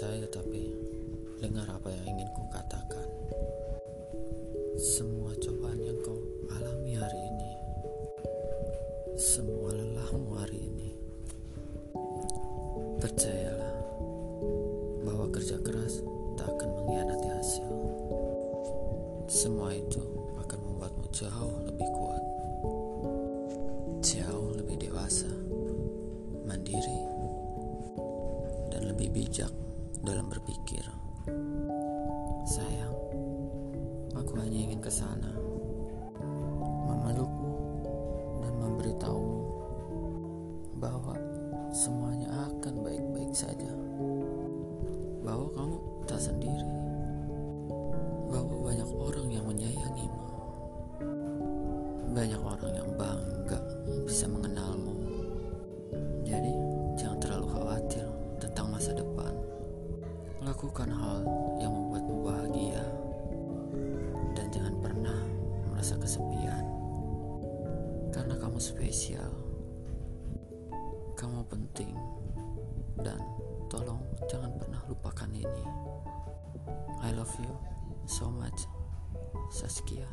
percaya tapi dengar apa yang ingin ku katakan. Semua cobaan yang kau alami hari ini, semua lelahmu hari ini, percayalah bahwa kerja keras tak akan mengkhianati hasil. Semua itu akan membuatmu jauh lebih kuat, jauh lebih dewasa, dan lebih bijak dalam berpikir. Sayang, aku hanya ingin ke sana, memelukmu dan memberitahumu bahwa semuanya akan baik-baik saja. Bahwa kamu tak sendiri. Bahwa banyak orang yang menyayangimu. Banyak orang yang bangga bisa mengenalmu. Lakukan hal yang membuatmu bahagia dan jangan pernah merasa kesepian. Karena kamu spesial. Kamu penting dan tolong jangan pernah lupakan ini. I love you so much, Saskia.